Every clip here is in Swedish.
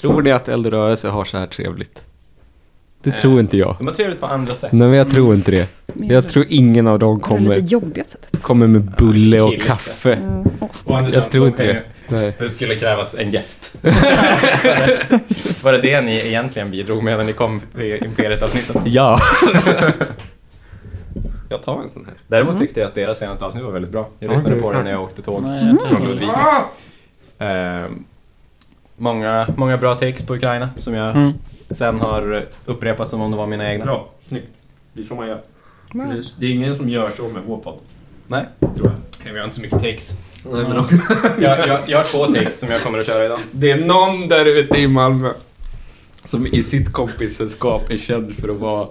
Tror ni att Eldrörelse har så här trevligt? Det tror inte jag. De har trevligt på andra sätt. Nej, men jag tror inte det. Jag tror ingen av dem Det kommer, lite jobbiga sättet. kommer med bulle och killigt. kaffe. Mm. Åh, Å andra Jag sidan, tror inte det. Nej. Det skulle krävas en gäst. Var det det ni egentligen bidrog med när ni kom till Imperiet-avsnittet? Ja. jag tar en sån här. Däremot tyckte jag att deras senaste avsnitt var väldigt bra. Jag lyssnade på det när jag åkte tåg Nej, jag tror från. Ludvika. Eh, många, många bra takes på Ukraina som jag Mm. sen har upprepat som om det var mina egna. Bra, snyggt. Det är så man gör. Det är ingen som gör så med vår podd, Nej, tror jag. vi har inte så mycket takes. Nej, men också, Jag, jag, jag har två takes som jag kommer att köra idag. det är någon där ute i Malmö som i sitt kompissällskap är känd för att vara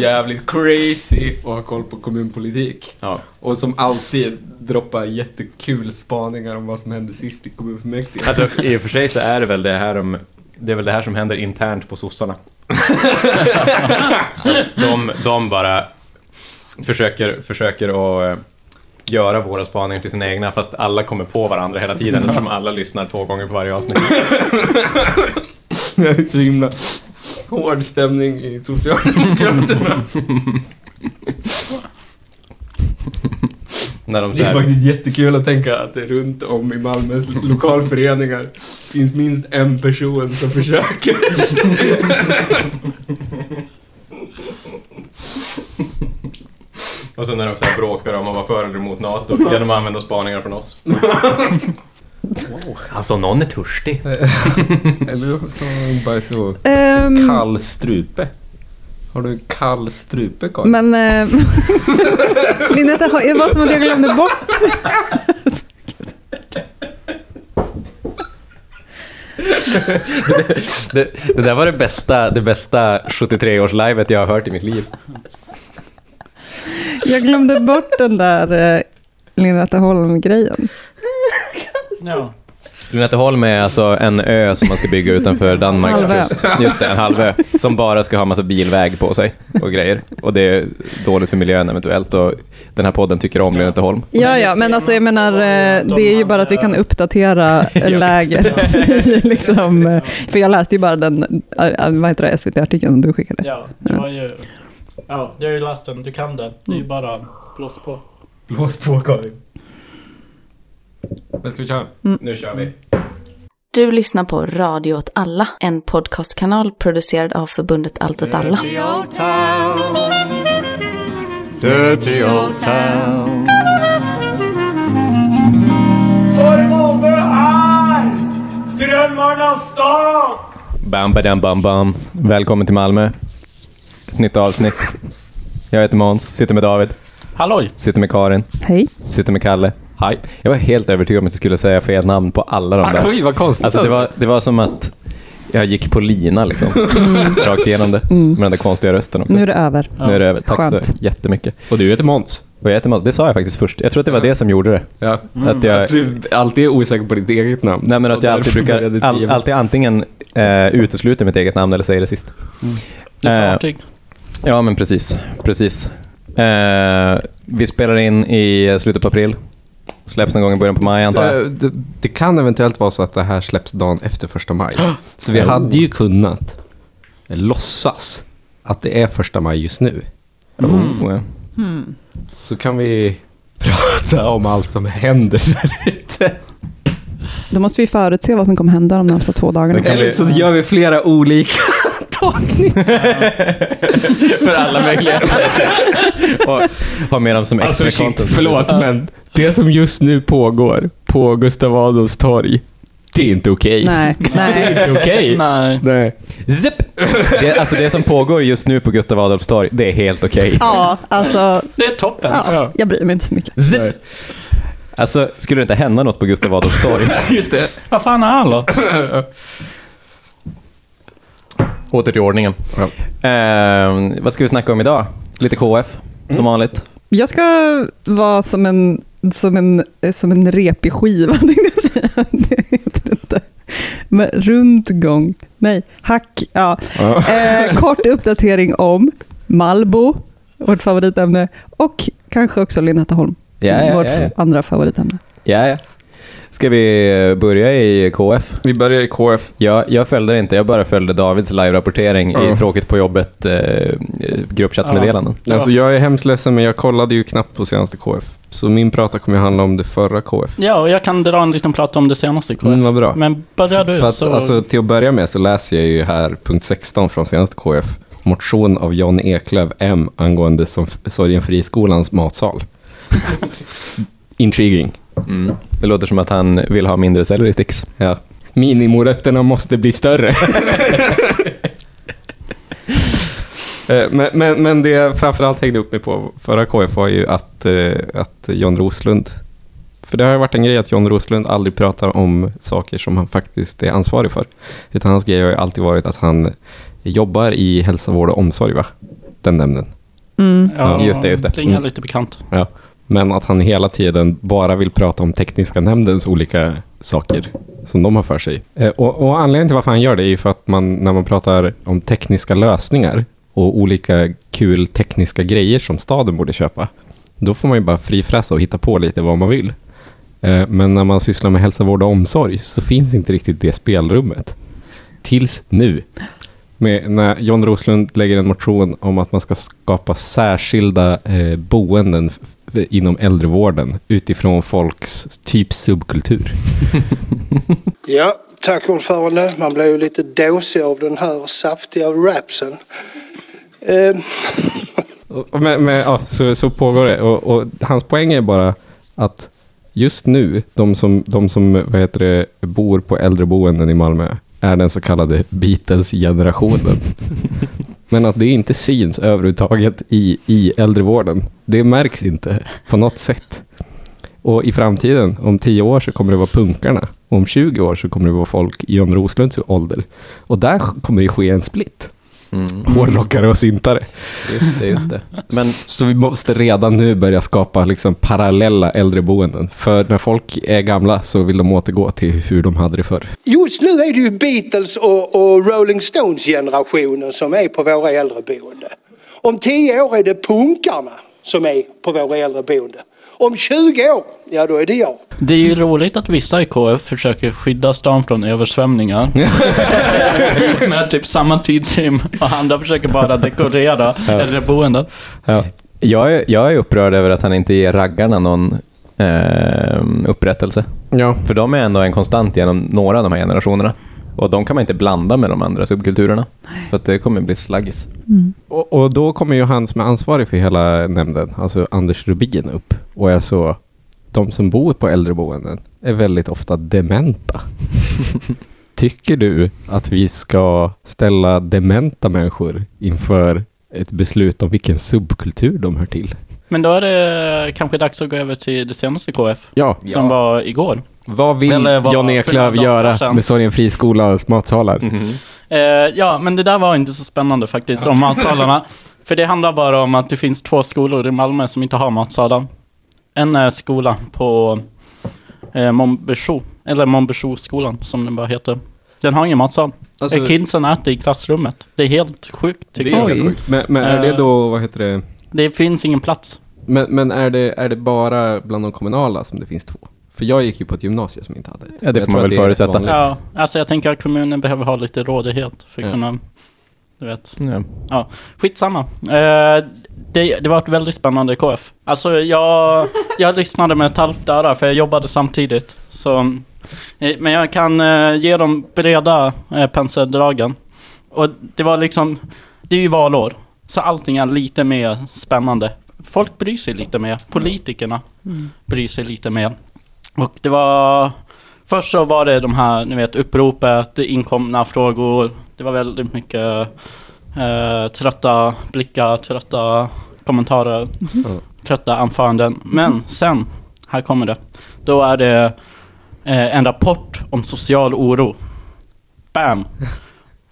jävligt crazy och ha koll på kommunpolitik. Ja. Och som alltid droppar jättekul spaningar om vad som hände sist i kommunfullmäktige. Alltså i och för sig så är det väl det här om det är väl det här som händer internt på sossarna. de, de bara försöker, försöker att eh, göra våra spaningar till sina egna fast alla kommer på varandra hela tiden eftersom alla lyssnar två gånger på varje avsnitt. Det är så himla hård stämning i Socialdemokraterna. När de Det är faktiskt jättekul att tänka att det runt om i Malmös lokalföreningar finns minst en person som försöker. och sen när de så här bråkar om att vara för eller emot NATO genom att använda spaningar från oss. Alltså någon är törstig. Eller så bara så Ehm, kall strupe. Har du kall strupe Karin? Men... Eh, Linette, det var som att jag glömde bort... Det, det där var det bästa, det bästa 73-års-livet jag har hört i mitt liv. Jag glömde bort den där eh, Linette Holm-grejen. Ja. Lunetteholm är alltså en ö som man ska bygga utanför Danmarks Halvö. kust. Just det, en halvö. Som bara ska ha massa bilväg på sig och grejer. Och det är dåligt för miljön eventuellt och den här podden tycker om Lunetteholm. Ja, ja, men alltså jag menar, eh, det är ju bara att vi kan uppdatera eh, läget. liksom, eh, för jag läste ju bara den, vad heter det, SVT-artikeln som du skickade. ja, det var ju... Ja, jag har ju läst den. Du kan det. Det är ju bara blås på. Blås på Karin. Men ska vi köra? Nu kör vi. Du lyssnar på Radio åt alla, en podcastkanal producerad av förbundet Allt åt alla. Dirty old town. Dirty old town. För Malmö är drömmarnas stad! Bam, badam, bam, bam. Välkommen till Malmö. Ett nytt avsnitt. Jag heter Måns, sitter med David, Halloj! sitter med Karin, Hej. sitter med Kalle. Hej. Jag var helt övertygad om att jag skulle säga fel namn på alla de där. Oj, vad konstigt. Alltså det var, det var som att jag gick på lina liksom. Rakt igenom det. Mm. Med den där konstiga rösten också. Nu är det över. Nu är det över. Tack Skönt. så jättemycket. Och du heter Måns. Och jag heter Måns. Det sa jag faktiskt först. Jag tror att det var det som gjorde det. Ja. Att jag, Att du alltid är osäker på ditt eget namn. nej men att jag alltid brukar, all, alltid antingen eh, utesluter mitt eget namn eller säger det sist. Det är Eh, fartyg. Ja men precis. Precis. Eh, vi spelar in i slutet på april. Släpps någon gång i början på maj antar jag. Det, det, kan eventuellt vara så att det här släpps dagen efter första maj. Så vi hade ju kunnat låtsas att det är första maj just nu. Oh, ja. Så kan vi prata om allt som händer där ute. Då måste vi förutse vad som kommer hända de närmsta två dagarna. Eller så gör vi flera olika tagningar. För alla möjliga. och ha med dem som extra Alltså shit, content. förlåt men det som just nu pågår på Gustav Adolfs torg, det är inte okej. Nej, Det nej. är inte okej. Nej. Nej. Zip! Det, alltså det som pågår just nu på Gustav Adolfs torg, det är helt okej. Ja, alltså, Det är toppen. ja, jag bryr mig inte så mycket. Nej. Alltså, skulle det inte hända något på Gustav Adolfs torg? Just det. Vad fan är alla? Åter till ordningen. Eh, vad ska vi snacka om idag? Lite KF, som vanligt. Jag ska vara som en, som en, som en repig skiva, tänkte jag säga. Det heter inte. Men rundgång. Nej, hack. Ja. Eh, kort uppdatering om Malbo, vårt favoritämne, och kanske också Linneta Holm, Ja, ja, vårt ja, ja. andra favoritämne. ja, ja. Ska vi börja i KF? Vi börjar i KF. Jag, jag följde det inte, jag bara följde Davids live-rapportering Ja. i Tråkigt på jobbet eh, gruppchattsmeddelanden. Ja. Alltså jag är hemskt ledsen men jag kollade ju knappt på senaste KF. Så min prata kommer ju handla om det förra KF. Ja, och jag kan dra en liten prat om det senaste KF. Mm, vad bra. Men börjar du att, så... alltså, till att börja med så läser jag ju här punkt 16 från senaste KF. Motion av John Eklöf M angående som Sorgenfriskolans matsal. Intriguing. Mm. Det låter som att han vill ha mindre selleristicks. Ja. Minimorötterna måste bli större. Eh, men, men, men det jag framförallt hängde upp mig på förra KF var ju att, eh, att John Roslund... För det har ju varit en grej att John Roslund aldrig pratar om saker som han faktiskt är ansvarig för. Utan hans grej har ju alltid varit att han jobbar i hälsa, vård och omsorg, va? Den nämnden. Mm. ja, just det, just det. Klingar Mm. lite bekant. Ja. Men att han hela tiden bara vill prata om tekniska nämndens olika saker som de har för sig. Eh, och, och anledningen till varför han gör det är ju för att man, när man pratar om tekniska lösningar och olika kul tekniska grejer som staden borde köpa, då får man ju bara frifräsa och hitta på lite vad man vill. Eh, men när man sysslar med hälsa, vård och omsorg så finns inte riktigt det spelrummet. Tills nu. Med, när John Roslund lägger en motion om att man ska skapa särskilda eh, boenden inom äldrevården utifrån folks typ subkultur. Ja, tack ordförande. Man blev ju lite dåsig av den här saftiga rapsen. Eh, och Men, men, ja, så, så pågår det. Och, och hans poäng är bara att just nu, de som, de som vad heter det, bor på äldreboenden i Malmö är den så kallade Beatles-generationen. Men att det inte syns överhuvudtaget i, i äldrevården, det märks inte på något sätt. Och i framtiden, om 10 år så kommer det vara punkarna. Och om 20 år så kommer det vara folk i John Roslunds ålder. Och där kommer det ske en split. Mm. Hårdrockare och syntare. Just det, just det. Men Så vi måste redan nu börja skapa liksom parallella äldreboenden. För när folk är gamla så vill de återgå till hur de hade det förr. just nu är det ju Beatles och, och Rolling Stones generationen som är på våra äldreboende. Om 10 år är det punkarna som är på våra äldreboende. Om 20 år, ja då är det jag. Det är ju roligt att vissa i KF försöker skydda stan från översvämningar. Med typ samma tidsrymd. Och andra försöker bara dekorera äldreboenden. jag är, jag är upprörd över att han inte ger raggarna någon eh, upprättelse. Ja. För de är ändå en konstant genom några av de här generationerna. Och de kan man inte blanda med de andra subkulturerna. För att det kommer bli slaggis. Och, och då kommer ju han som är ansvarig för hela nämnden, alltså Anders Rubin, upp och är så... De som bor på äldreboenden är väldigt ofta dementa. Tycker du att vi ska ställa dementa människor inför ett beslut om vilken subkultur de hör till? Men då är det kanske dags att gå över till det senaste KF. Ja. Som var igår. Vad vill Eller Eklöf göra med Sorgenfriskolans matsalar? Eh, ja, men det där var inte så spännande faktiskt, om matsalarna. För det handlar bara om att det finns två skolor i Malmö som inte har matsalar. En är skola på eh, Monbesjo, eller Monbesjo-skolan som den bara heter. Den har ingen matsal. Alltså- Eh, Kidsen äter i klassrummet. Det är helt sjukt Det tycker är jag. helt sjukt. Men, men är det Eh. då, vad heter det? Det finns ingen plats. Men, men är, det, är det bara bland de kommunala som det finns två? För jag gick ju på ett gymnasium som inte hade ett. Ja, det Jag får man väl förutsätta. Ja, alltså jag tänker att kommunen behöver ha lite rådighet för att Ja. kunna, du vet. Ja. Ja, skitsamma. Eh, det, det var ett väldigt spännande KF. Alltså jag, jag lyssnade med ett halvt öra för jag jobbade samtidigt. Så, eh, men jag kan eh, ge dem breda eh, penseldragen. Och det var liksom, det är ju valår. Så allting är lite mer spännande. Folk bryr sig lite mer. Politikerna bryr sig lite mer. Och det var... Först så var det de här, ni vet, uppropet, inkomna frågor. Det var väldigt mycket eh, trötta blickar, trötta kommentarer, trötta anföranden. Men sen, här kommer det. Då är det eh, en rapport om social oro. Bam!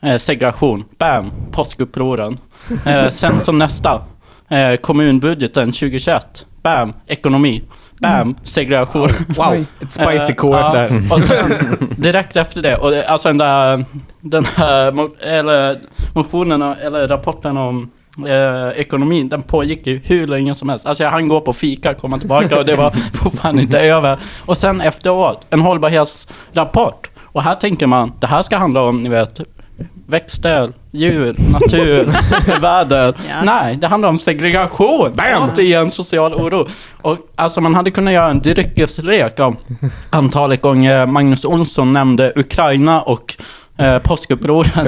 Eh, segregation. Bam! Påskupproren. Eh, sen som nästa. Eh, kommunbudgeten 2021. Bam! Ekonomi. Bam! Segregation. Wow, ett spicy Eh, KF ja, där. Och sen direkt efter det, och det, alltså den där, den här eller motionen, eller rapporten om eh, ekonomin, den pågick ju hur länge som helst. Alltså jag hann gå på fika, komma tillbaka och det var fortfarande inte över. Och sen efteråt, en hållbarhetsrapport. Och här tänker man, det här ska handla om, ni vet, växter, djur, natur, väder. Ja. Nej, det handlar om segregation. Återigen social oro. Och alltså man hade kunnat göra en dryckeslek om antalet gånger Magnus Olsson nämnde Ukraina och eh, påskupproren.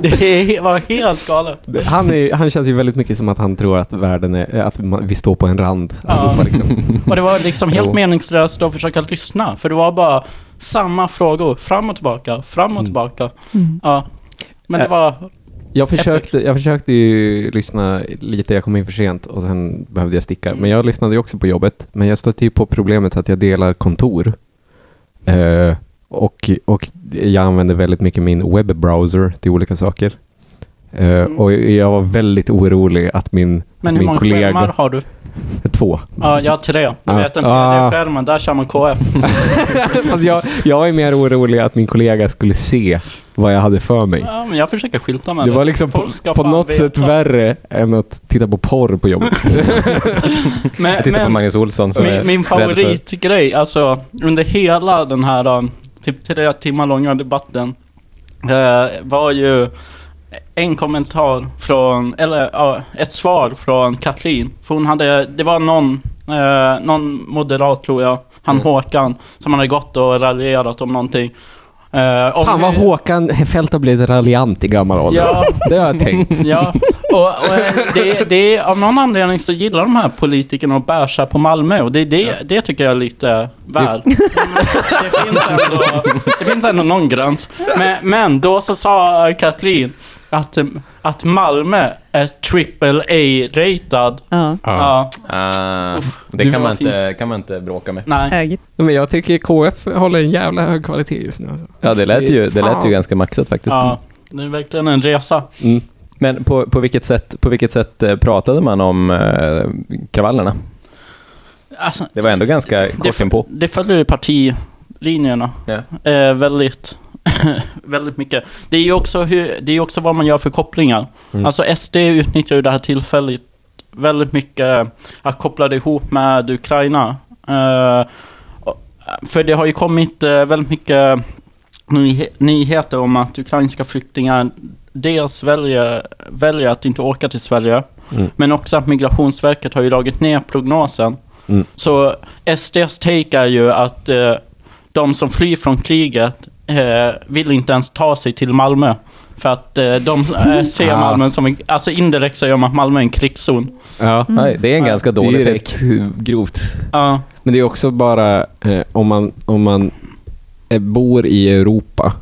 det var helt galet. Han, är, han känns ju väldigt mycket som att han tror att världen är, att vi står på en rand. Ja. allihopa, Liksom. Och det var liksom helt meningslöst att försöka lyssna. För det var bara samma frågor, fram och tillbaka, fram och tillbaka. Ja. Men det var... Jag försökte, jag försökte ju lyssna lite, jag kom in för sent och sen behövde jag sticka. Men jag lyssnade ju också på jobbet. Men jag stötte ju på problemet att jag delar kontor. Eh, och, och jag använder väldigt mycket min webbrowser till olika saker. Eh, Och jag var väldigt orolig att min, Men hur min många kollega... skärmar har du? Två. Ja, jag har tre. Du Ja. vet den tredje Ah. skärmen, där kör man KF. Jag, jag är mer orolig att min kollega skulle se vad jag hade för mig. Ja, men jag försöker skylta med Det var liksom på, på något sätt veta. värre än att titta på porr på jobbet. Men, Jag tittar på men Magnus Olsson som är min, min rädd för- favoritgrej, alltså under hela den här um, typ tre timmar långa debatten eh, var ju en kommentar från, eller ja, ett svar från Katrin. För hon hade, det var någon, eh, någon moderat tror jag, han Mm. Håkan, som hade gått och raljerat om någonting. Eh, om Fan vad Håkan Fält har blivit raljant i gammal ålder. Ja. Det har jag tänkt. Ja, och, och eh, det, det är, av någon anledning så gillar de här politikerna att bärsa på Malmö och det, det, det tycker jag är lite väl. Det, finns ändå, det finns ändå någon gräns. Men, men då så sa Kathleen att, att Malmö är triple A-ratad. Ja, Ja. Ah, det kan man, inte, kan man inte bråka med. nej. Men jag tycker KF håller en jävla hög kvalitet just nu. Alltså. Ja, det lät ju, det lät ju ganska maxat faktiskt. Ja, det är verkligen en resa. Mm. Men på, på, vilket sätt, på vilket sätt eh, pratade man om eh, kravallerna? Alltså, Det var ändå ganska det, kort inpå. det följer ju partilinjerna. Ja. Eh, väldigt, väldigt mycket. Det är ju också, hur, det är också vad man gör för kopplingar. Mm. Alltså SD utnyttjar ju det här tillfället väldigt mycket att koppla det ihop med Ukraina. Eh, och- för det har ju kommit eh, väldigt mycket nyhe- nyheter om att ukrainska flyktingar dels väljer, väljer att inte åka till Sverige. Mm. Men också att Migrationsverket har ju dragit ner prognosen. Mm. Så SDs take är ju att eh, de som flyr från kriget eh, vill inte ens ta sig till Malmö. För att eh, de eh, ser Ah. Malmö som en, alltså indirekt säger de att Malmö är en krigszon. Ja, Nej, det är en ganska det är dålig take. rätt grovt. Ja, Men det är också bara eh, om man, om man eh, bor i Europa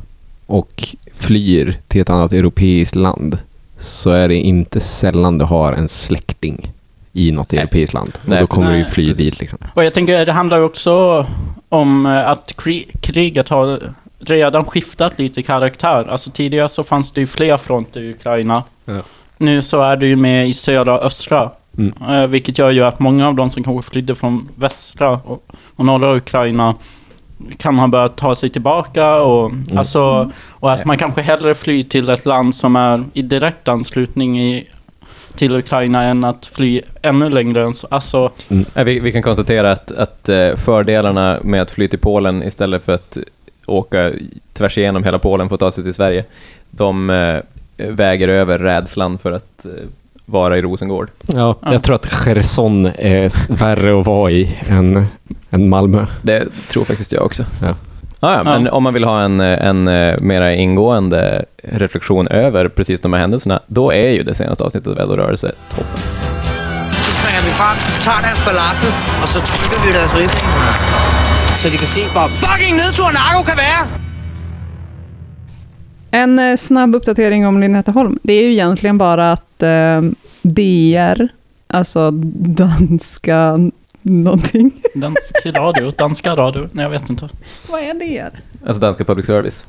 och flyr till ett annat europeiskt land så är det inte sällan du har en släkting i något Nej. europeiskt land. Och Nej, då kommer du ju precis. fly dit liksom. och jag tänker det handlar ju också om eh, att kri- kriget har redan skiftat lite karaktär. Alltså tidigare så fanns det ju fler fronter i Ukraina. Ja. Nu så är det ju med i södra och östra. Mm. Eh, vilket gör ju att många av de som kanske flydde från västra och, och norra Ukraina kan ha börjat ta sig tillbaka och, alltså, och att man kanske hellre flyr till ett land som är i direkt anslutning i, till Ukraina än att fly ännu längre. än så. Alltså, Nej, Vi, vi kan konstatera att, att eh, fördelarna med att fly till Polen istället för att åka tvärs igenom hela Polen för att ta sig till Sverige, de eh, väger över rädslan för att eh, vara i Rosengård. Ja, Ja. jag tror att Cherson är värre att vara i än, än Malmö. Det tror faktiskt jag också. Ja. Ah, ja, men Ja. om man vill ha en, en eh, mera ingående reflektion över precis de här händelserna, då är ju det senaste avsnittet av Eldorörelse toppen. Så springer vi frem, tager deres falafel, og så trykker vi deres ribbinger. Så de kan se, hvor fucking nedtur narko kan være. En eh, snabb uppdatering om Lynetteholm. Det är ju egentligen bara att eh, DR, alltså danska någonting. dansk radio, danska radio, nej jag vet inte. Vad är DR? Alltså danska public service.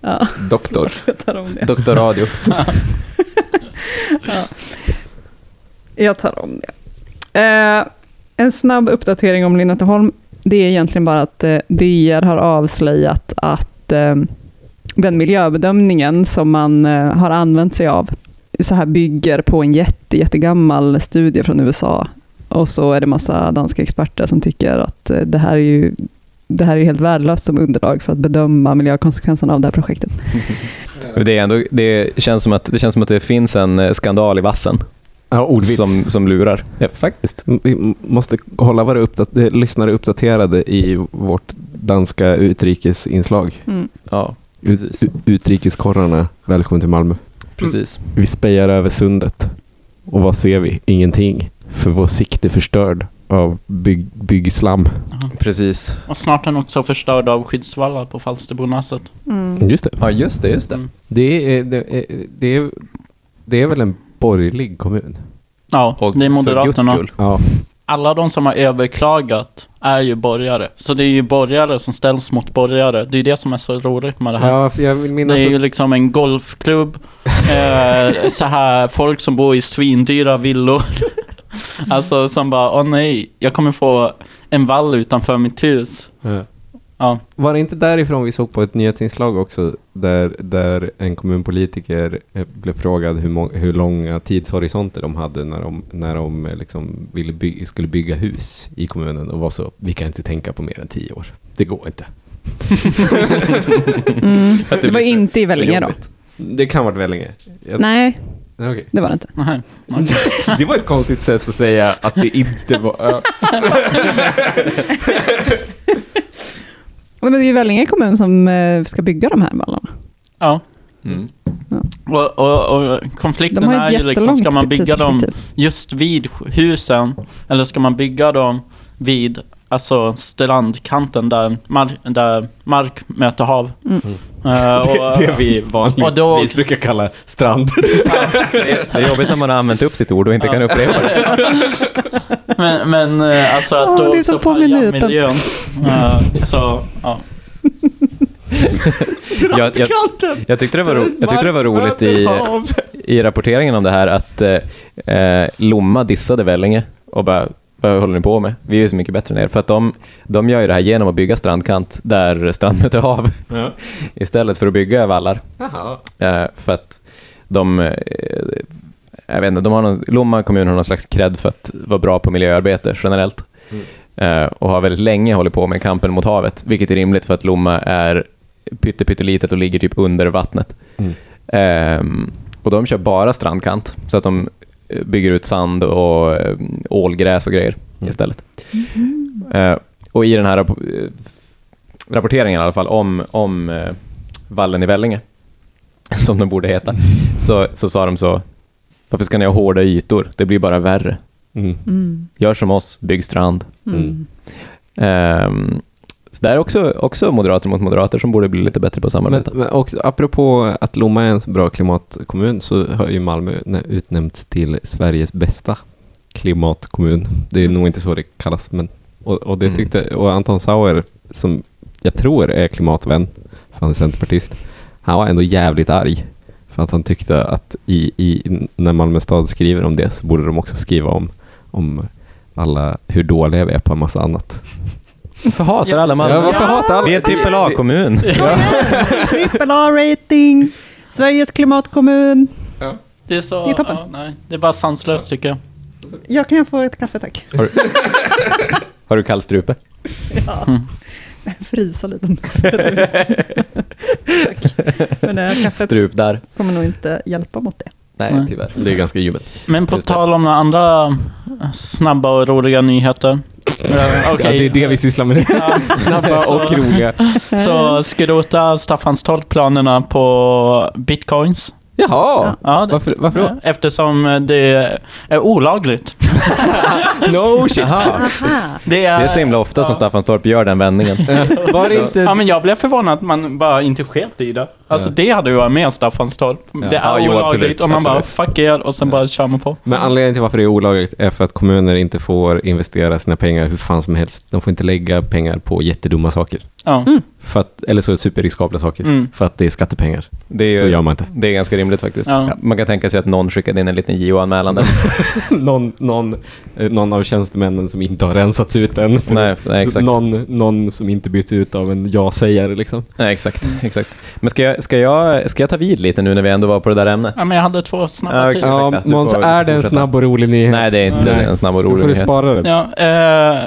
Ja, Doktor. jag tar om det. Doktor Radio. Jag tar om det. Eh, en snabb uppdatering om Lynetteholm. Det är egentligen bara att eh, DR har avslöjat att eh, den miljöbedömningen som man eh, har använt sig av så här bygger på en jätte, jättegammal studie från USA. Och så är det massa danska experter som tycker att eh, det här är ju det här är helt värdelöst som underlag för att bedöma miljökonsekvenserna av det här projektet. Det, är ändå, det, känns som att, det känns som att det finns en eh, skandal i vassen Ja, ordvits. som, som lurar. Ja, faktiskt. Vi måste hålla våra uppdat- eh, lyssnare uppdaterade i vårt danska utrikesinslag. Mm. Ja, precis. u- utrikeskorrarna, välkommen till Malmö. precis. Vi spejar över sundet. Och vad ser vi? Ingenting. För vår sikt är förstörd av bygg, byggslam. precis. Och snart är den också förstörd av skyddsvallar på Falsterbonäset. Mm. Just det. Ja, just det. Just det. Mm. Det är, det, är, det, är, det är väl en borgerlig kommun? Ja, Och det är Moderaterna. Ja. Alla de som har överklagat är ju borgare. Så det är ju borgare som ställs mot borgare. Det är ju det som är så roligt med det här. ja jag vill Det minnas är ju att, liksom en golfklubb, eh, så här folk som bor i svindyra villor. alltså som bara, åh nej, jag kommer få en vall utanför mitt hus. Ja. Ja, Var det inte därifrån vi såg på ett nyhetsinslag också, där, där en kommunpolitiker eh, blev frågad hur, hur långa tidshorisonter de hade när de, när de eh, liksom ville by- skulle bygga hus i kommunen och var så, vi kan inte tänka på mer än tio år. Det går inte. Mm. Det var inte i Vellinge då. Det kan vara länge. Jag, Nej, Nej, okej. det var det inte. nej. Det var ett konstigt sätt att säga att det inte var... ja. Men det är ju Vellinge kommun som eh, ska bygga de här vallarna. Ja. Mm. Och, och, och De konflikten är ju liksom, ska man bygga dem just vid husen? Eller ska man bygga dem vid alltså strandkanten där, mar där mark möter hav? Mm. Och, Det, det vi vanligtvis och då- brukar kalla strand. Det, är, det är jobbigt när man har använt upp sitt ord och inte kan upprepa det. Men, men eh, alltså att då det är så också på minuten. miljön. Eh, så, ja. Jag, jag, jag, tyckte det var ro, jag tyckte det var roligt i, i rapporteringen om det här att eh, Lomma dissade Vellinge och bara vad håller ni på med? Vi är ju så mycket bättre än er. För att de, de gör ju det här genom att bygga strandkant där strand möter hav Ja. istället för att bygga vallar. Jaha. Eh, för att de, eh, jag vet inte, de har någon, Lomma kommun har någon slags cred för att vara bra på miljöarbete generellt. Eh, och har väldigt länge hållit på med kampen mot havet, vilket är rimligt för att Lomma är pytte, pyttelitet och ligger typ under vattnet. Mm. Ehm, och de kör bara strandkant, så att de bygger ut sand och eh, ålgräs och grejer Mm. istället. Eh, och i den här eh, rapporteringen i alla fall om, om vallen i Vellinge, som den borde heta, så, så sa de så, varför ska ni ha hårda ytor? Det blir bara värre. Mm. Mm. Gör som oss, bygg strand. Mm. Ehm, så det är också, också moderater mot moderater som borde bli lite bättre på att Men, men också, apropå att Lomma är en så bra klimatkommun så har ju Malmö nä- utnämnts till Sveriges bästa klimatkommun. Det är nog inte så det kallas, men och, och det Mm. tyckte, och Anton Sauer, som jag tror är klimatvän, för han är centerpartist, han var ändå jävligt arg. För att han tyckte att i, i, när Malmö stad skriver om det så borde de också skriva om, om alla, hur dåliga vi är på en massa annat. Varför hatar alla Malmö? Ja, varför hatar alla? Vi är en trippel A-kommun. Triple A-rating, Sveriges klimatkommun. Det är så, Det är toppen. ja, nej, det är bara sanslöst tycker jag. Jag kan få ett kaffe tack. Har du, har du kall strupe? Ja. Mm. Frysa lite om Tack. Men det här kaffet Strup där. kommer nog inte hjälpa mot det. Nej, Nej. tyvärr. Det är ganska ljummet. Men på Just det. tal om några andra snabba och roliga nyheter. Uh, Ja, det är det vi sysslar med. Snabba och Så- roliga. Så skrotar Staffanstorp planerna på bitcoins. Jaha! Ja, det, Varför, varför då? Eftersom det är olagligt. No shit! Jaha. Det är, Det är så himla ofta som Staffanstorp gör den vändningen. Var det inte... Ja men jag blev förvånad att man bara inte sket i det. Alltså Ja. det hade ju varit med Staffanstorp. Det är Ja, jo, olagligt absolut, och man absolut. bara fuck er och sen bara kör man på. Men anledningen till varför det är olagligt är för att kommuner inte får investera sina pengar hur fan som helst. De får inte lägga pengar på jättedumma saker. Ja. För att, eller så superriskabla saker. Mm. För att det är skattepengar. Det är, Så gör man inte. det är ganska rimligt faktiskt. Ja. Man kan tänka sig att någon skickade in en liten JO-anmälan där. någon, någon, eh, någon av tjänstemännen som inte har rensats ut än. För nej, nej, exakt. Någon, någon som inte byts ut av en ja-sägare liksom. Nej, exakt, exakt. Men ska jag, ska, jag, ska jag ta vid lite nu när vi ändå var på det där ämnet? ja, men jag hade två snabba Ja, till. Ja, Måns, är det en fortsätta. snabb och rolig nyhet? Nej, det är inte Nej. en snabb och Då rolig får du nyhet. spara den. Ja, eh,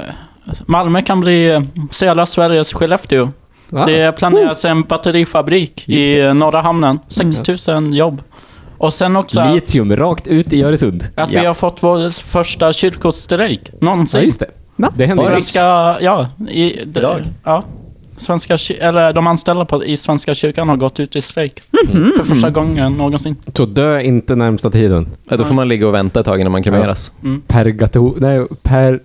Malmö kan bli eh, södra Sveriges Skellefteå. Ah. Det planeras en batterifabrik Just i norra hamnen. 6000 jobb. Och sen också att, Litium rakt ut i Öresund. att vi Ja. har fått vår första kyrkostrejk någonsin. Ja, just det. Va? Det händer ju. Svenska, ja, i, d- Idag? ja. Svenska, eller de anställda på, i Svenska kyrkan har gått ut i strejk. Mhm. För första gången någonsin. Så dö inte närmsta tiden. Ja, då får man ligga och vänta ett tag innan man kremeras. Pergato... Nej, per...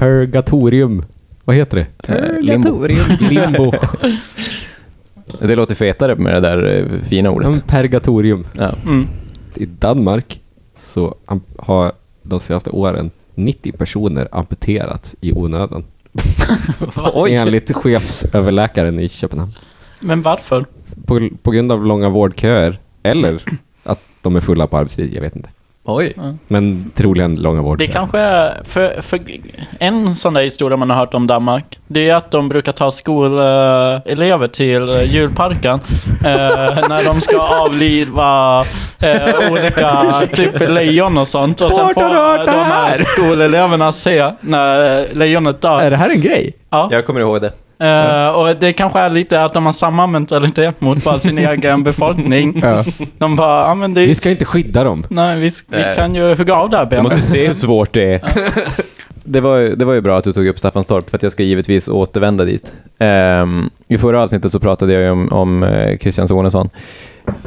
Purgatorium. Vad heter det? Eh, limbo. Purgatorium. Limbo. Det låter fetare med det där eh, fina Ja, ordet. Purgatorium. Ja. Mm. I Danmark så har de senaste åren 90 personer amputerats i onödan. Enligt chefsöverläkaren i Köpenhamn. Men varför? På, på grund av långa vårdköer. Eller att de är fulla på arbetstid, jag vet inte. Oj. Men troligen långa Det vårdköer. kanske är, för, för en sån där historia man har hört om Danmark, det är att de brukar ta skolelever till djurparken eh, när de ska avliva eh, olika typ vart och sånt. Och sen får det de här här? skoleleverna se när lejonet dör. Är det här en grej? Ja. Jag kommer ihåg det. Eh, och det kanske är lite att de har samma mentalitet mot bara sin egen befolkning. Ja. De bara, ja men det Vi ska inte skydda dem. Nej, vi, vi Nej. kan ju hugga av det här Du benet. måste se hur svårt det är. Det var, ju- det var ju bra att du tog upp Staffanstorp, för att jag ska givetvis återvända dit. Ehm, I förra avsnittet så pratade jag ju om, om eh, Christian Sonesson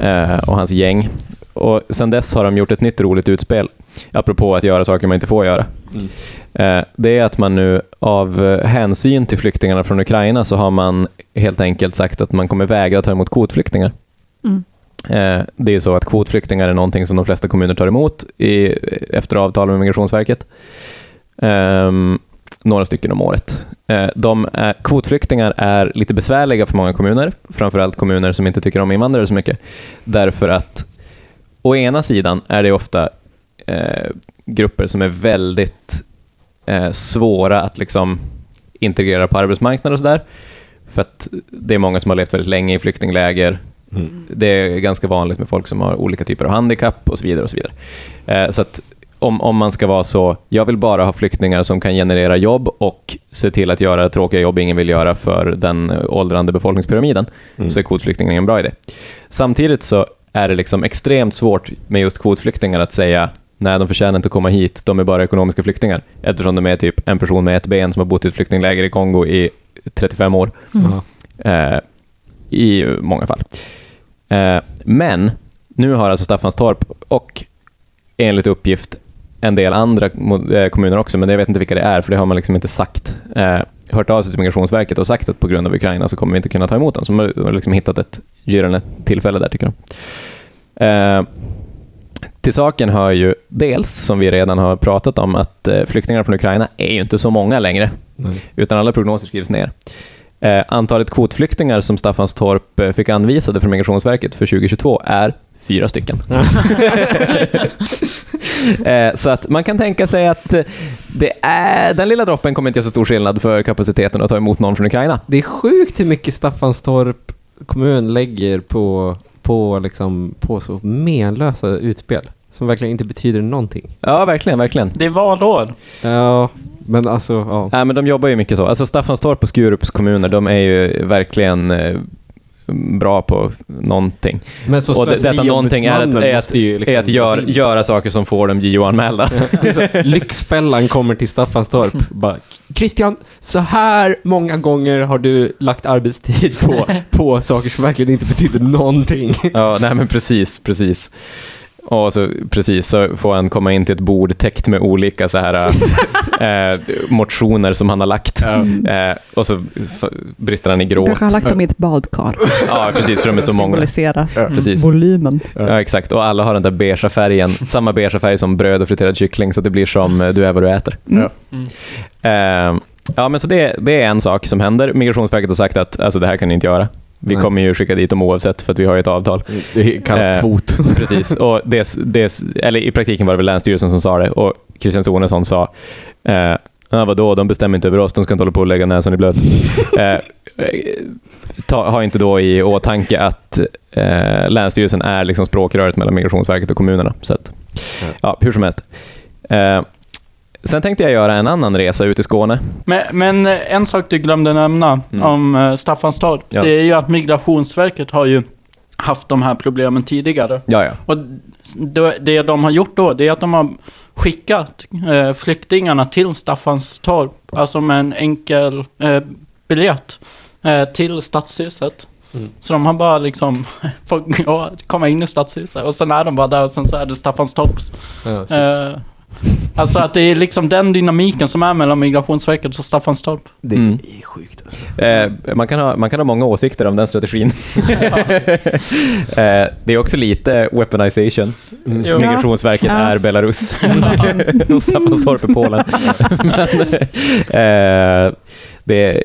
eh, och hans gäng. Och sen dess har de gjort ett nytt roligt utspel, apropå att göra saker man inte får göra. Eh, det är att man nu av hänsyn till flyktingarna från Ukraina så har man helt enkelt sagt att man kommer vägra ta emot kvotflyktingar. Mm. Eh, Det är så att kvotflyktingar är någonting som de flesta kommuner tar emot i, efter avtal med Migrationsverket. Ehm, några stycken om året. Eh, de är, kvotflyktingar är lite besvärliga för många kommuner, framförallt kommuner som inte tycker om invandrare så mycket. Därför att å ena sidan är det ofta eh, grupper som är väldigt eh, svåra att liksom integrera på arbetsmarknaden och sådär. För att det är många som har levt väldigt länge i flyktingläger. Det är ganska vanligt med folk som har olika typer av handikapp och så vidare. och Så vidare. Eh, så att om, om man ska vara så, jag vill bara ha flyktingar som kan generera jobb och se till att göra tråkiga jobb ingen vill göra för den eh, åldrande befolkningspyramiden, Mm. så är kvotflyktingar en bra idé. Samtidigt så är det liksom extremt svårt med just kvotflyktingar att säga nej, de förtjänar inte att komma hit, de är bara ekonomiska flyktingar. Eftersom de är typ en person med ett ben som har bott i ett flyktingläger i Kongo i 35 år. Ja. Eh, I många fall. Eh, men nu har alltså Staffanstorp och enligt uppgift en del andra eh, kommuner också, men jag vet inte vilka det är, för det har man liksom inte sagt. Eh, hört av sig till Migrationsverket och sagt att på grund av Ukraina så kommer vi inte kunna ta emot dem. Så de har- liksom hittat ett gyllene tillfälle där, tycker de. Eh, till saken hör ju dels, som vi redan har pratat om, att eh, flyktingar från Ukraina är ju inte så många längre, Nej. utan alla prognoser skrivs ner. Eh, antalet kvotflyktingar som Staffanstorp eh, fick anvisade från Migrationsverket för 2022 är fyra stycken. eh, så att man kan tänka sig att eh, det är, den lilla droppen kommer inte göra så stor skillnad för kapaciteten att ta emot någon från Ukraina. Det är sjukt hur mycket Staffanstorp kommun lägger på, på, liksom, på så menlösa utspel. Som verkligen inte betyder någonting. Ja, verkligen, verkligen. Det är valår. Ja, men alltså, ja. Nej, men de jobbar ju mycket så. Alltså Staffanstorp och Skurups kommuner, de är ju verkligen eh, bra på någonting. Men så och det, detta någonting är att, är att, liksom är att gör, göra saker som får dem JO-anmälda. Lyxfällan kommer till Staffanstorp. Bara, Christian, så här många gånger har du lagt arbetstid på, på saker som verkligen inte betyder någonting. ja, nej men precis, precis. Och så, precis, så får han komma in till ett bord täckt med olika så här, eh, motioner som han har lagt. Eh, och så brister han i gråt. Kanske har lagt dem i ett badkar. Ja, precis, för de är så många. Symbolisera Precis. volymen. Ja, exakt. Och alla har den där beigea färgen, samma beigea färg som bröd och friterad kyckling, så det blir som eh, du är vad du äter. Mm. Eh, ja, men så det, det är en sak som händer. Migrationsverket har sagt att alltså, det här kan ni inte göra. Vi Nej. kommer ju skicka dit dem oavsett för att vi har ju ett avtal. Det kallas Eh, kvot. Precis, och det, det, eller i praktiken var det väl Länsstyrelsen som sa det och Christian Sonesson sa eh, ja, vadå, de bestämmer inte över oss, de ska inte hålla på och lägga näsan i blöt. eh, eh, ta, ha inte då i åtanke att eh, Länsstyrelsen är liksom språkröret mellan Migrationsverket och kommunerna. Så att, ja, hur som helst. Eh, sen tänkte jag göra en annan resa ut i Skåne. Men, men eh, en sak du glömde nämna Mm. om uh, Staffanstorp, Ja. det är ju att Migrationsverket har ju haft de här problemen tidigare. Ja, ja. Och det, de har gjort då, det är att de har skickat eh, flyktingarna till Staffanstorp, alltså med en enkel eh, biljett eh, till stadshuset. Mm. Så de har bara liksom fått komma in i stadshuset och sen är de bara där och sen så är det Staffanstorps. Ja. Eh, alltså att det är liksom den dynamiken som är mellan Migrationsverket och Staffanstorp. Det Mm. är sjukt alltså. Eh, man, kan ha, man kan ha många åsikter om den strategin. eh, det är också lite weaponization. Mm. Jo. Migrationsverket Ja. är Belarus och Staffanstorp är Polen. Men, eh, det,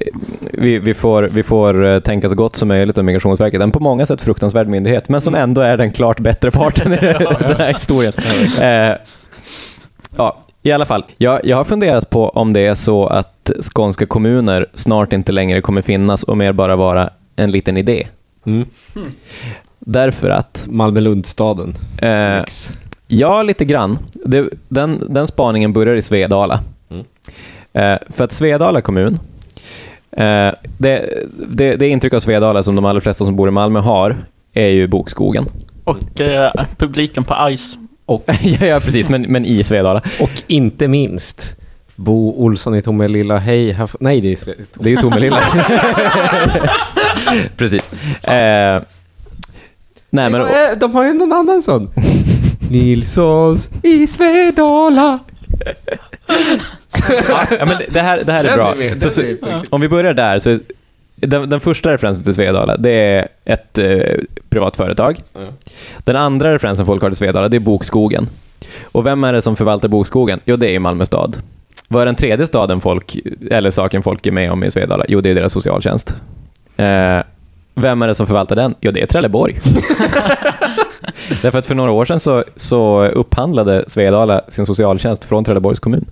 vi, vi, får, vi får eh, tänka så gott som möjligt om Migrationsverket. En på många sätt fruktansvärd myndighet, men som ändå är den klart bättre parten i den här historien. Eh, ja, i alla fall. Jag, jag har funderat på om det är så att skånska kommuner snart inte längre kommer finnas och mer bara vara en liten idé. Mm. Därför att Malmö-Lundstaden. eh. Ja, lite grann. Det, den, den spaningen börjar i Svedala. Mm. Eh, för att Svedala kommun, eh, det, det, det intryck av Svedala som de allra flesta som bor i Malmö har, är ju bokskogen. Och eh, publiken på ICE. ja, ja, precis, men, men i Svedala. Och inte minst Bo Olsson i Tomelilla. Hej. Här, nej, det är Sve- Det är Tomelilla. precis. Eh, nej, men... De har ju någon annan sån. Nilssons i Svedala. ja, men det här, det här är bra. så, så, om vi börjar där, så den, den första referensen till Svedala, det är ett eh, privat företag. Ja. Den andra referensen folk har till Svedala, det är Bokskogen. Och vem är det som förvaltar Bokskogen? Jo, det är Malmö stad. Vad är den tredje staden folk, eller saken folk är med om i Svedala? Jo, det är deras socialtjänst. Eh, vem är det som förvaltar den? Jo, det är Trelleborg. Därför att för några år sedan så, så upphandlade Svedala sin socialtjänst från Trelleborgs kommun.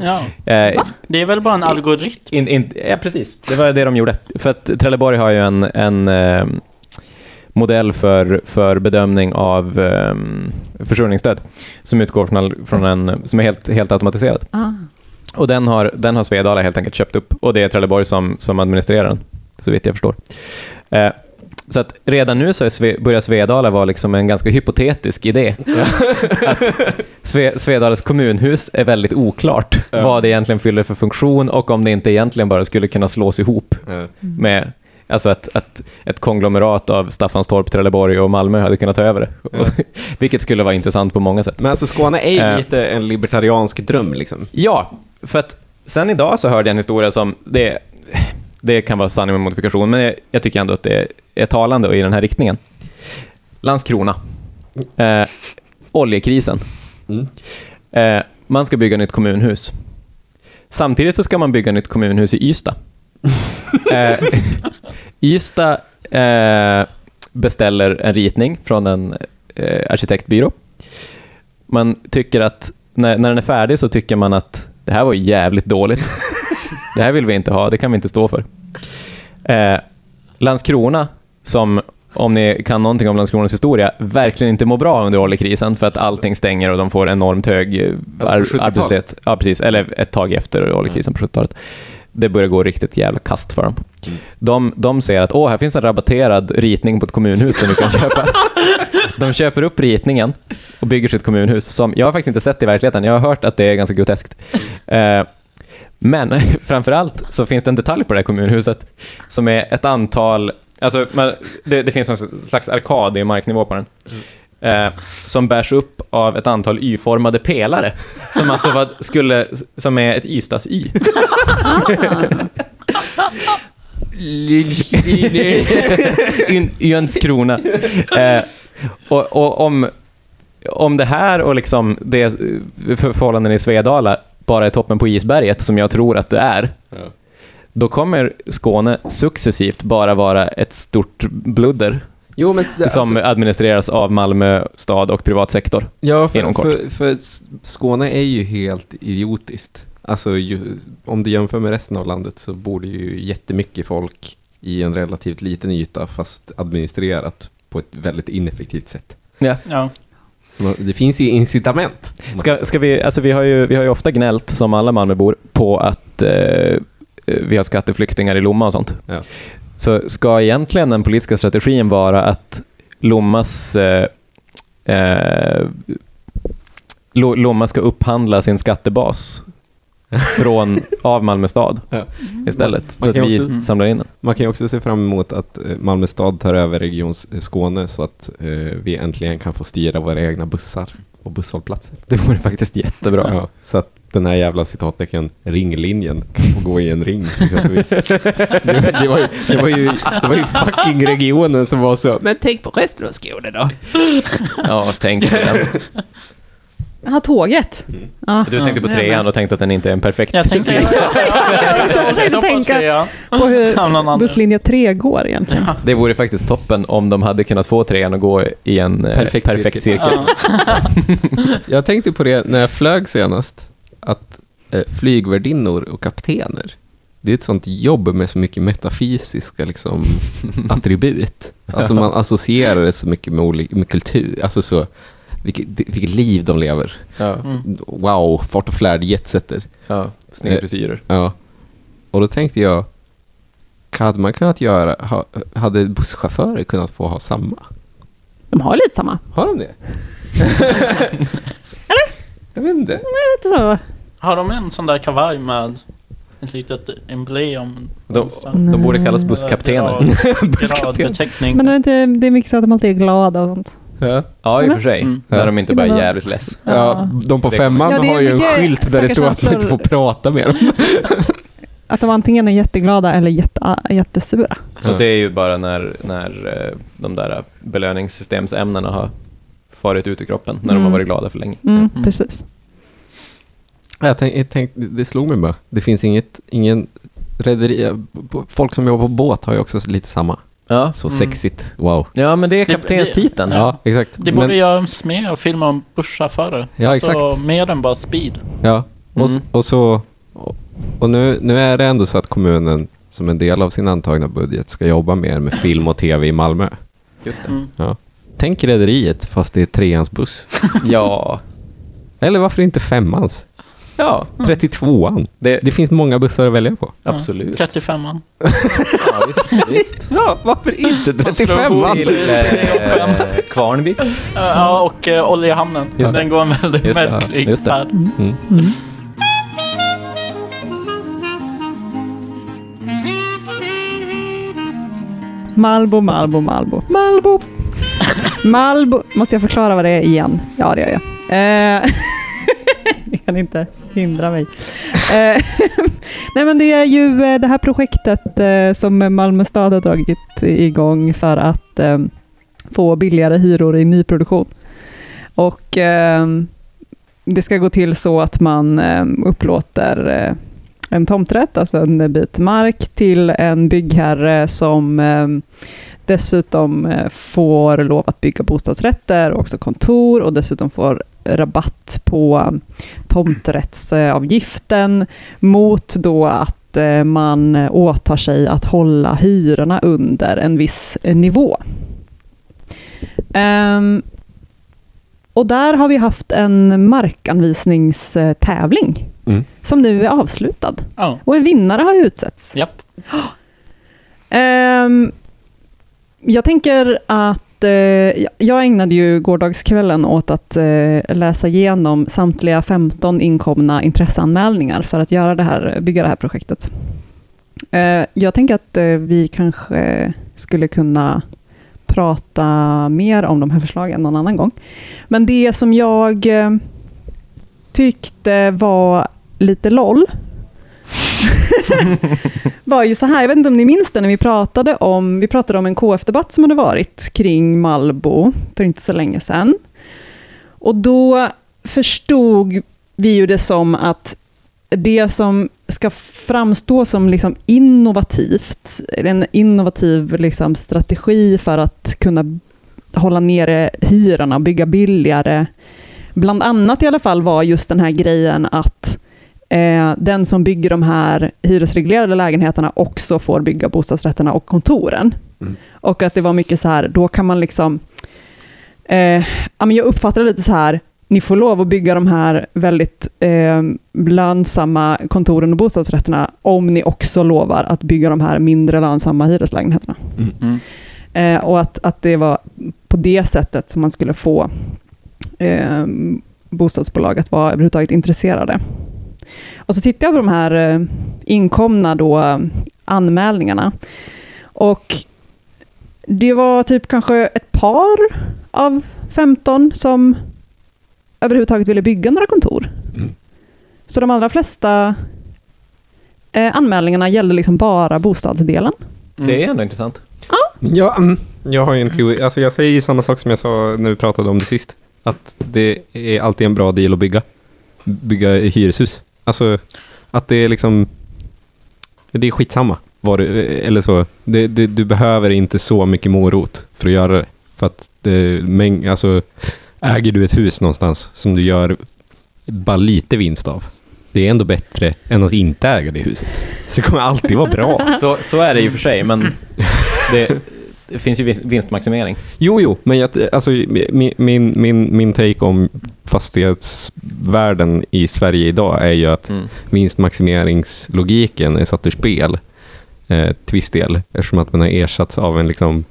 Ja. Eh, Det är väl bara en algoritm? in, in, ja, precis. Det var det de gjorde. För att Trelleborg har ju en, en eh, modell för, för bedömning av eh, försörjningsstöd som utgår från, från en, som är helt, helt automatiserad. Ah. Och den har, den har Svedala helt enkelt köpt upp och det är Trelleborg som, som administrerar den, så vitt jag förstår. Eh, så att redan nu så är börjar Svedala vara liksom en ganska hypotetisk idé. att Sve, Svedalas kommunhus är väldigt oklart vad det egentligen fyller för funktion och om det inte egentligen bara skulle kunna slås ihop Ja. med Alltså att, att ett konglomerat av Staffanstorp, Trelleborg och Malmö hade kunnat ta över det. Ja. Vilket skulle vara intressant på många sätt. Men alltså Skåne är ju Eh. lite en libertariansk dröm liksom. Ja, för att sen idag så hörde jag en historia som, det, det kan vara sanning med modifikation, men jag, jag tycker ändå att det är talande och i den här riktningen. Landskrona. Eh, oljekrisen. Mm. Eh, man ska bygga nytt kommunhus. Samtidigt så ska man bygga nytt kommunhus i Ystad. eh, Ystad eh, beställer en ritning från en eh, arkitektbyrå. Man tycker att när, när den är färdig så tycker man att det här var jävligt dåligt. Det här vill vi inte ha, det kan vi inte stå för. Eh, Landskrona, som om ni kan någonting om Landskronas historia, verkligen inte mår bra under oljekrisen för att allting stänger och de får enormt hög eh, Alltså på ar- 70-talet? arbetslöshet. Ja, precis. Eller ett tag efter oljekrisen på 70-talet. Det börjar gå riktigt jävla kast för dem. De, de ser att åh, här finns en rabatterad ritning på ett kommunhus som vi kan köpa. De köper upp ritningen och bygger sitt kommunhus som jag har faktiskt inte sett i verkligheten. Jag har hört att det är ganska groteskt. Eh, men framförallt så finns det en detalj på det här kommunhuset som är ett antal, alltså man, det, det finns någon slags arkad i marknivå på den. Eh, som bärs upp av ett antal y-formade pelare. Som alltså var, skulle, som är ett Ystads-y. In- Jönskrona. Eh, och, och om, om det här och liksom det för- förhållanden i Svedala bara är toppen på isberget, som jag tror att det är, Ja. då kommer Skåne successivt bara vara ett stort bludder Jo, men det, som alltså, administreras av Malmö stad och privatsektor. ja, inom för, kort. för, för Skåne är ju helt idiotiskt. Alltså, ju, om du jämför med resten av landet så bor det ju jättemycket folk i en relativt liten yta, fast administrerat på ett väldigt ineffektivt sätt. Ja. Ja. Det finns ju incitament. Ska, ska vi, alltså vi, har ju, vi har ju ofta gnällt, som alla Malmöbor, på att eh, vi har skatteflyktingar i Lomma och sånt. Ja. Så ska egentligen den politiska strategin vara att Lommas eh, eh, Lo- Lomma ska upphandla sin skattebas från, av Malmö stad Ja. istället, Man så att vi också- samlar in den. Man kan ju också se fram emot att eh, Malmö stad tar över Region S- Skåne så att eh, vi äntligen kan få styra våra egna bussar och busshållplatser. Det vore faktiskt jättebra. Ja, så att den här jävla citattecken ringlinjen kan få gå i en ring exempelvis. det, det, var ju, det, var ju, det var ju fucking regionen som var så, men tänk på resten av Skåne då. Ja, tänk på den. Jaha, tåget. Ja. Du tänkte på Ja, trean och tänkte att den inte är en perfekt Jag tänkte... Jag försökte tänka Ja. på hur busslinje 3 går egentligen. Ja. Det vore faktiskt toppen om de hade kunnat få trean att gå i en eh, Perfekt perfekt, cirkel. cirkel. Ja. Jag tänkte på det när jag flög senast, att eh, flygvärdinnor och kaptener, det är ett sånt jobb med så mycket metafysiska liksom, attribut. Alltså man associerar det så mycket med, med kultur, alltså så, vilket, vilket liv de lever. Ja, Mm. Wow, fart och flärd, jetsetter. ja. Snygga Eh, frisyrer. Ja. Och då tänkte jag, hade man kunnat göra, ha, hade busschaufförer kunnat få ha samma? De har lite samma. Har de det? Jag vet inte. Lite så. Har de en sån där kavaj med ett litet emblem? De, de borde kallas busskaptener. Gradbeteckning. Men är det, inte, det är mycket så att de alltid är glada och sånt. Ja. Ja, i och för sig. Mm. När de inte bara är jävligt less. Ja, de på femman Ja, har ju en skylt där det står att man inte får prata med dem. Att de antingen är jätteglada eller jätte, jättesura. Ja. Och det är ju bara när, när eh, de där belöningssystemsämnena har farit ut ur kroppen, när de har Mm. varit glada för länge. Mm, Mm. Precis. Jag tänkte, jag tänkte, det slog mig bara. Det finns inget, ingen rederi, folk som jobbar på båt har ju också lite samma. Ja. Så Mm. sexigt, wow. ja, men det är kaptenstiteln. det- Ja, exakt. Det borde göras mer filmer om busschaufförer. Ja, alltså, exakt. mer än bara speed. Ja, och, Mm. och så... Och, och nu, nu är det ändå så att kommunen som en del av sin antagna budget ska jobba mer med film och tv i Malmö. Just det. Mm. Tänk rederiet fast det är treans buss. Ja. Eller varför inte femmans? Ja, 32an. det, Det finns många bussar att välja på. absolut. 35an. Ja, visst, visst. Ja, varför inte Man slår 35an? Till eh, Kvarnby. Ja, och uh, Oljehamnen. Just det. Den går en väldigt Just det. märklig Just det. färd. Mm. Malbo, Malbo, Malbo. Malbo! Malbo. Måste jag förklara vad det är igen? Ja, det gör jag. Eh, Ni kan inte hindra mig. Eh, nej, men det är ju eh, det här projektet eh, som Malmö stad har dragit igång för att få billigare hyror i nyproduktion. Och det ska gå till så att man upplåter en tomträtt, alltså en bit mark, till en byggherre som dessutom eh, får lov att bygga bostadsrätter och också kontor och dessutom får rabatt på tomträttsavgiften mot då att eh, man åtar sig att hålla hyrorna under en viss eh, nivå. Ehm, och där har vi haft en markanvisningstävling Mm. som nu är avslutad. Ja, Och en vinnare har utsetts. japp. Ehm, jag tänker att eh, jag ägnade ju gårdagskvällen åt att eh, läsa igenom samtliga 15 inkomna intresseanmälningar för att göra det här, bygga det här projektet. Eh, jag tänker att eh, vi kanske skulle kunna prata mer om de här förslagen någon annan gång. Men det som jag eh, tyckte var lite LOL var ju så här, jag vet inte om ni minns det när vi pratade om, vi pratade om en KF-debatt som hade varit kring Malbo för inte så länge sedan. Och då förstod vi ju det som att det som ska framstå som liksom innovativt, en innovativ liksom strategi för att kunna hålla nere hyrorna, bygga billigare, bland annat i alla fall var just den här grejen att eh, den som bygger de här hyresreglerade lägenheterna också får bygga bostadsrätterna och kontoren. Mm. Och att det var mycket så här, då kan man liksom, eh, jag uppfattar det lite så här, ni får lov att bygga de här väldigt eh, lönsamma kontoren och bostadsrätterna om ni också lovar att bygga de här mindre lönsamma hyreslägenheterna. Mm. Eh, och att, att det var på det sättet som man skulle få eh, bostadsbolag att vara överhuvudtaget intresserade. Och så tittar jag på de här eh, inkomna då, anmälningarna. Och det var typ kanske ett par av 15 som överhuvudtaget ville bygga några kontor. Mm. Så de allra flesta eh, anmälningarna gällde liksom bara bostadsdelen. Det är ändå intressant. Ja, mm, jag har ju en teori. Alltså jag säger ju samma sak som jag sa när vi pratade om det sist. Att det är alltid en bra deal att bygga. Bygga hyreshus. Alltså att det är liksom... Det är skitsamma. Vad du, eller så. Det, det, du behöver inte så mycket morot för att göra det. För att det, mäng, alltså, äger du ett hus någonstans som du gör bara lite vinst av. Det är ändå bättre än att inte äga det huset. Så det kommer alltid vara bra. Så, så är det ju för sig, men det, det finns ju vin- vinstmaximering. Jo, jo, men jag, alltså, min, min, min, min take om fastighetsvärden i Sverige idag är ju att Mm. vinstmaximeringslogiken är satt ur spel eh, till viss del, eftersom att den har ersatts av en liksom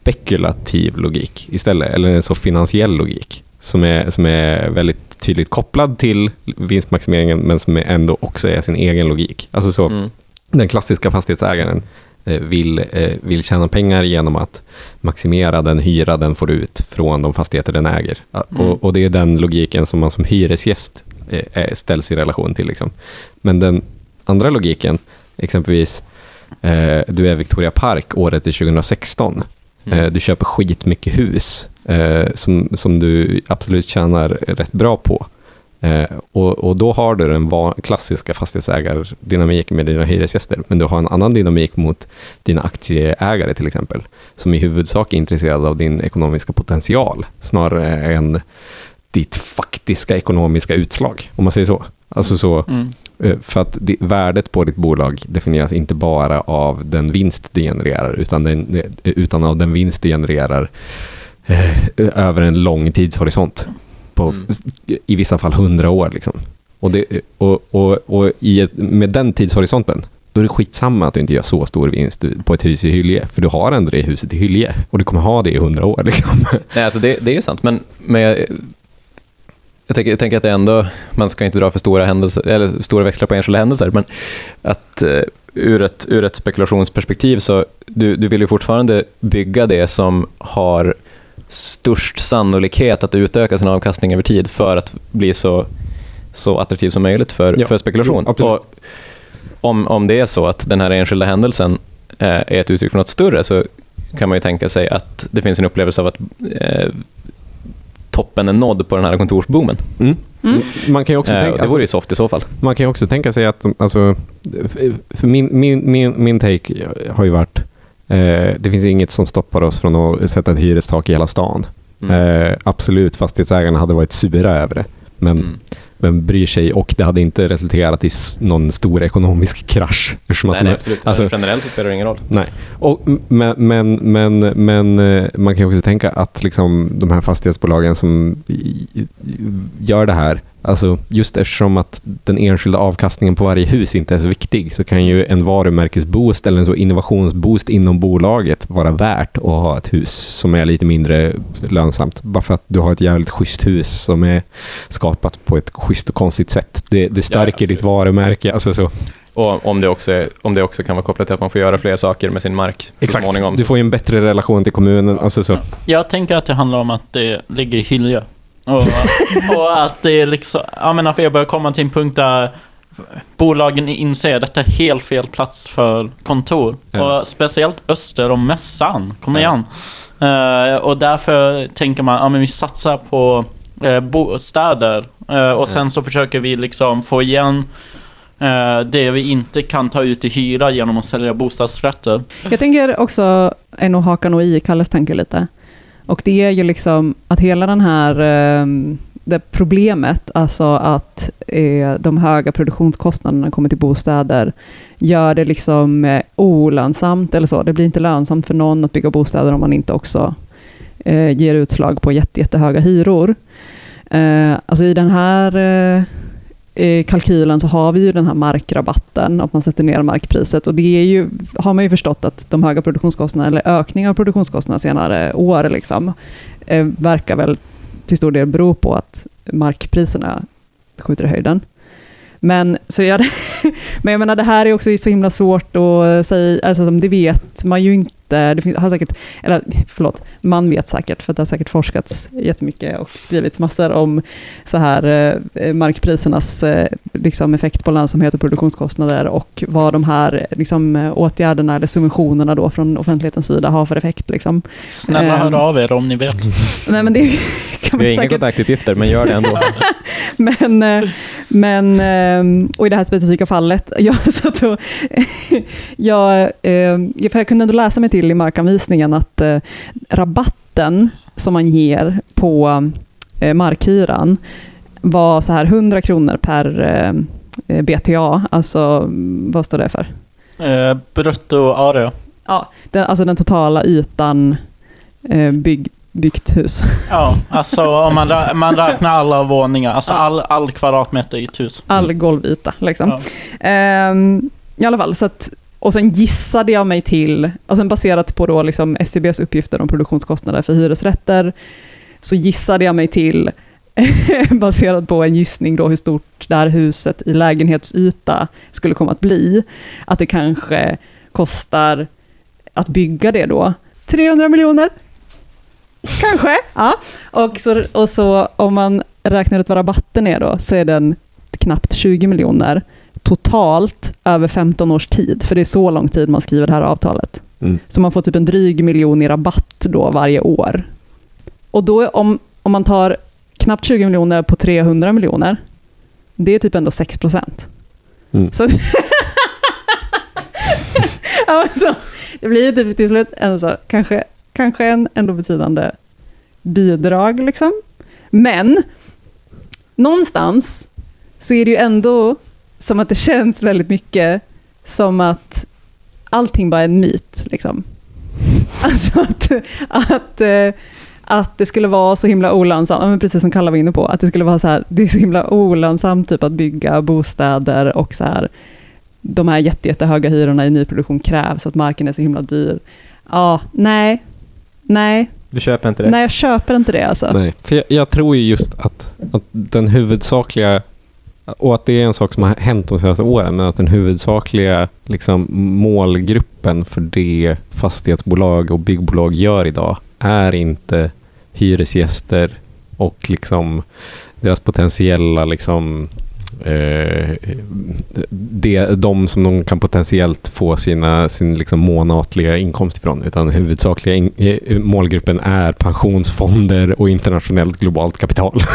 spekulativ logik istället, eller en så finansiell logik som är, som är väldigt tydligt kopplad till vinstmaximeringen, men som ändå också är sin egen logik. Alltså så, Mm. den klassiska fastighetsägaren vill, eh, vill tjäna pengar genom att maximera den hyra den får ut från de fastigheter den äger. Mm. Och, och det är den logiken som man som hyresgäst eh, eh, ställs i relation till. Liksom. Men den andra logiken, exempelvis eh, du är Victoria Park, året är 2016. Mm. Eh, du köper skitmycket hus eh, som, som du absolut tjänar rätt bra på. Eh, och, och då har du den va- klassiska fastighetsägardynamiken med dina hyresgäster, men du har en annan dynamik mot dina aktieägare till exempel, som i huvudsak är intresserade av din ekonomiska potential, snarare än ditt faktiska ekonomiska utslag, om man säger så. Alltså så, Mm. eh, för att det, värdet på ditt bolag definieras inte bara av den vinst du genererar, utan, den, utan av den vinst du genererar eh, över en lång tidshorisont. På, Mm. I vissa fall hundra år. Liksom. Och, det, och, och, och i med den tidshorisonten, då är det skitsamma att du inte gör så stor vinst på ett hus i Hylje, för du har ändå det huset i Hylje och du kommer ha det i hundra år. Liksom. Nej, alltså det, det är ju sant, men, men jag, jag, tänker, jag tänker att det ändå, man ska inte dra för stora, händelser, eller stora växlar på enskilda händelser, men att eh, ur, ett, ur ett spekulationsperspektiv så du, du vill ju fortfarande bygga det som har störst sannolikhet att utöka sin avkastning över tid för att bli så, så attraktiv som möjligt för, Ja, för spekulation. jo, om, om det är så att den här enskilda händelsen eh, är ett uttryck för något större så kan man ju tänka sig att det finns en upplevelse av att eh, toppen är nådd på den här kontorsboomen. Mm. Man kan ju också Eh, tänka, det vore ju soft i så fall. Man kan ju också tänka sig att, alltså, för min, min, min, min take har ju varit, eh, det finns inget som stoppar oss från att sätta ett hyrestak i hela stan. Mm. Eh, absolut, fastighetsägarna hade varit sura över det, men Mm. vem bryr sig? Och det hade inte resulterat i någon stor ekonomisk krasch. Nej, nej, absolut. alltså- Generellt så spelar det ingen roll. Nej. Och, men, men, men, men eh, man kan också tänka att liksom, de här fastighetsbolagen som gör det här, alltså just eftersom att den enskilda avkastningen på varje hus inte är så viktig, så kan ju en varumärkesboost eller en så innovationsboost inom bolaget vara värt att ha ett hus som är lite mindre lönsamt. Bara för att du har ett jävligt schysst hus som är skapat på ett schysst och konstigt sätt. Det, det stärker absolut. ditt varumärke. Alltså så. Och om det, också är, om det också kan vara kopplat till att man får göra fler saker med sin mark Exakt. småningom. Du får ju en bättre relation till kommunen. Alltså så. Jag tänker att det handlar om att det ligger i Hylje. Och, och att det är liksom, jag menar för jag börjar komma till en punkt där bolagen inser att detta är helt fel plats för kontor. Ja. Och speciellt öster om mässan, kom Ja. igen. Eh, och därför tänker man, ja men vi satsar på eh, bostäder. Eh, och sen så försöker vi liksom få igen eh, det vi inte kan ta ut i hyra genom att sälja bostadsrätter. Jag tänker också, nog hakar nog i Kalles tanke lite. Och det är ju liksom att hela den här ehm, det problemet, alltså att eh, de höga produktionskostnaderna kommer till bostäder, gör det liksom eh, olönsamt eller så. Det blir inte lönsamt för någon att bygga bostäder om man inte också eh, ger utslag på jätte, jättehöga hyror. Alltså i den här i kalkylen så har vi ju den här markrabatten, att man sätter ner markpriset. Och det är ju, har man ju förstått att de höga produktionskostnaderna, eller ökningen av produktionskostnaderna senare år, liksom, eh, verkar väl till stor del bero på att markpriserna skjuter i höjden. Men, så jag, men jag menar, det här är också så himla svårt att säga, alltså, det vet man ju inte. Det finns, har säkert, eller förlåt, man vet säkert, för det har säkert forskats jättemycket och skrivits massor om så här, eh, markprisernas eh, liksom, effekt på lönsamhet och produktionskostnader och vad de här liksom, åtgärderna eller subventionerna då från offentlighetens sida har för effekt. Liksom. Snälla Ehm, hör av er om ni vet. Nej, men det kan Vi har inga kontaktuppgifter, men gör det ändå. men, eh, men, eh, och i det här specifika fallet, jag satt och, jag, eh, för jag kunde ändå läsa mig till i markanvisningen att eh, rabatten som man ger på eh, markhyran var så här 100 kronor per eh, BTA, alltså vad står det för? Eh, brutto area. Ja, den, alltså den totala ytan eh, bygg, byggt hus. Ja, alltså om man, rä- man räknar alla våningar, alltså all, all kvadratmeter i ett hus. all golvyta. Liksom. Ja. Ehm, I alla fall, så att, och sen gissade jag mig till, och sen baserat på då liksom SCBs uppgifter om produktionskostnader för hyresrätter, så gissade jag mig till, baserat på en gissning då hur stort det här huset i lägenhetsyta skulle komma att bli, att det kanske kostar att bygga det då 300 miljoner. Kanske, ja. Och så, och så om man räknar ut vad rabatten är då, så är den knappt 20 miljoner totalt över 15 års tid, för det är så lång tid man skriver det här avtalet. Mm. Så man får typ en dryg miljon i rabatt då varje år. Och då om, om man tar knappt 20 miljoner på 300 miljoner, det är typ ändå 6 procent. Mm. Så ja, men så, det blir ju typ till slut en så, kanske, kanske en ändå betydande bidrag. Liksom. Men någonstans så är det ju ändå som att det känns väldigt mycket som att allting bara är en myt. Liksom. Alltså att, att, eh, att det skulle vara så himla olönsamt, precis som Kalle var inne på, att det skulle vara så här, det är så himla olönsamt typ att bygga bostäder och så här, de här jätte, jättehöga hyrorna i nyproduktion krävs, att marken är så himla dyr. Ja, nej, nej, Du köper inte det? nej jag köper inte det alltså. Nej, för jag, jag tror ju just att, att den huvudsakliga, och att det är en sak som har hänt de senaste åren, men att den huvudsakliga liksom, målgruppen för det fastighetsbolag och byggbolag gör idag är inte hyresgäster och liksom deras potentiella liksom, eh, det, de som de kan potentiellt få sina, sin liksom månatliga inkomst ifrån. Utan huvudsakliga in, eh, målgruppen är pensionsfonder och internationellt globalt kapital.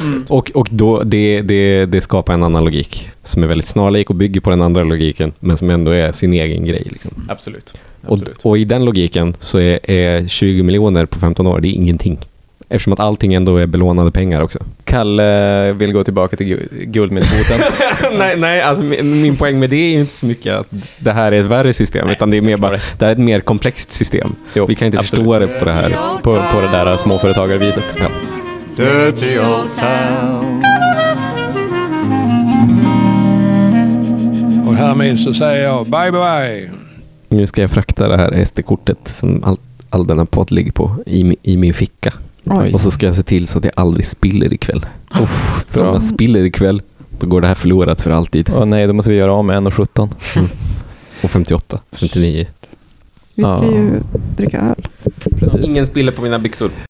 Mm. och och då, det, det, det skapar en annan logik som är väldigt snarlik och bygger på den andra logiken men som ändå är sin egen grej. Liksom. Absolut. Och, Absolut. och i den logiken så är, är 20 miljoner på 15 år, det är ingenting. Eftersom att allting ändå är belånade pengar också. Kalle vill gå tillbaka till gu- guldmyntfoten. nej, nej alltså min, min poäng med det är inte så mycket att det här är ett värre system, Nej, utan det är mer bara, det här är ett mer komplext system. Jo, Vi kan inte absolut. förstå det på det här. på, på det där småföretagarviset. Ja. Dirty old town. Och härmed så säger jag bye bye. Nu ska jag frakta det här SD-kortet som all, all denna podd ligger på i, i min ficka. Oj. Och så ska jag se till så att jag aldrig spiller ikväll. Uff, För om jag spiller ikväll, då går det här förlorat för alltid. Åh nej, då måste vi göra av med 1,17. Och 58, 59. Vi ska Ja. ju dricka öl. Precis. Ingen spiller på mina byxor.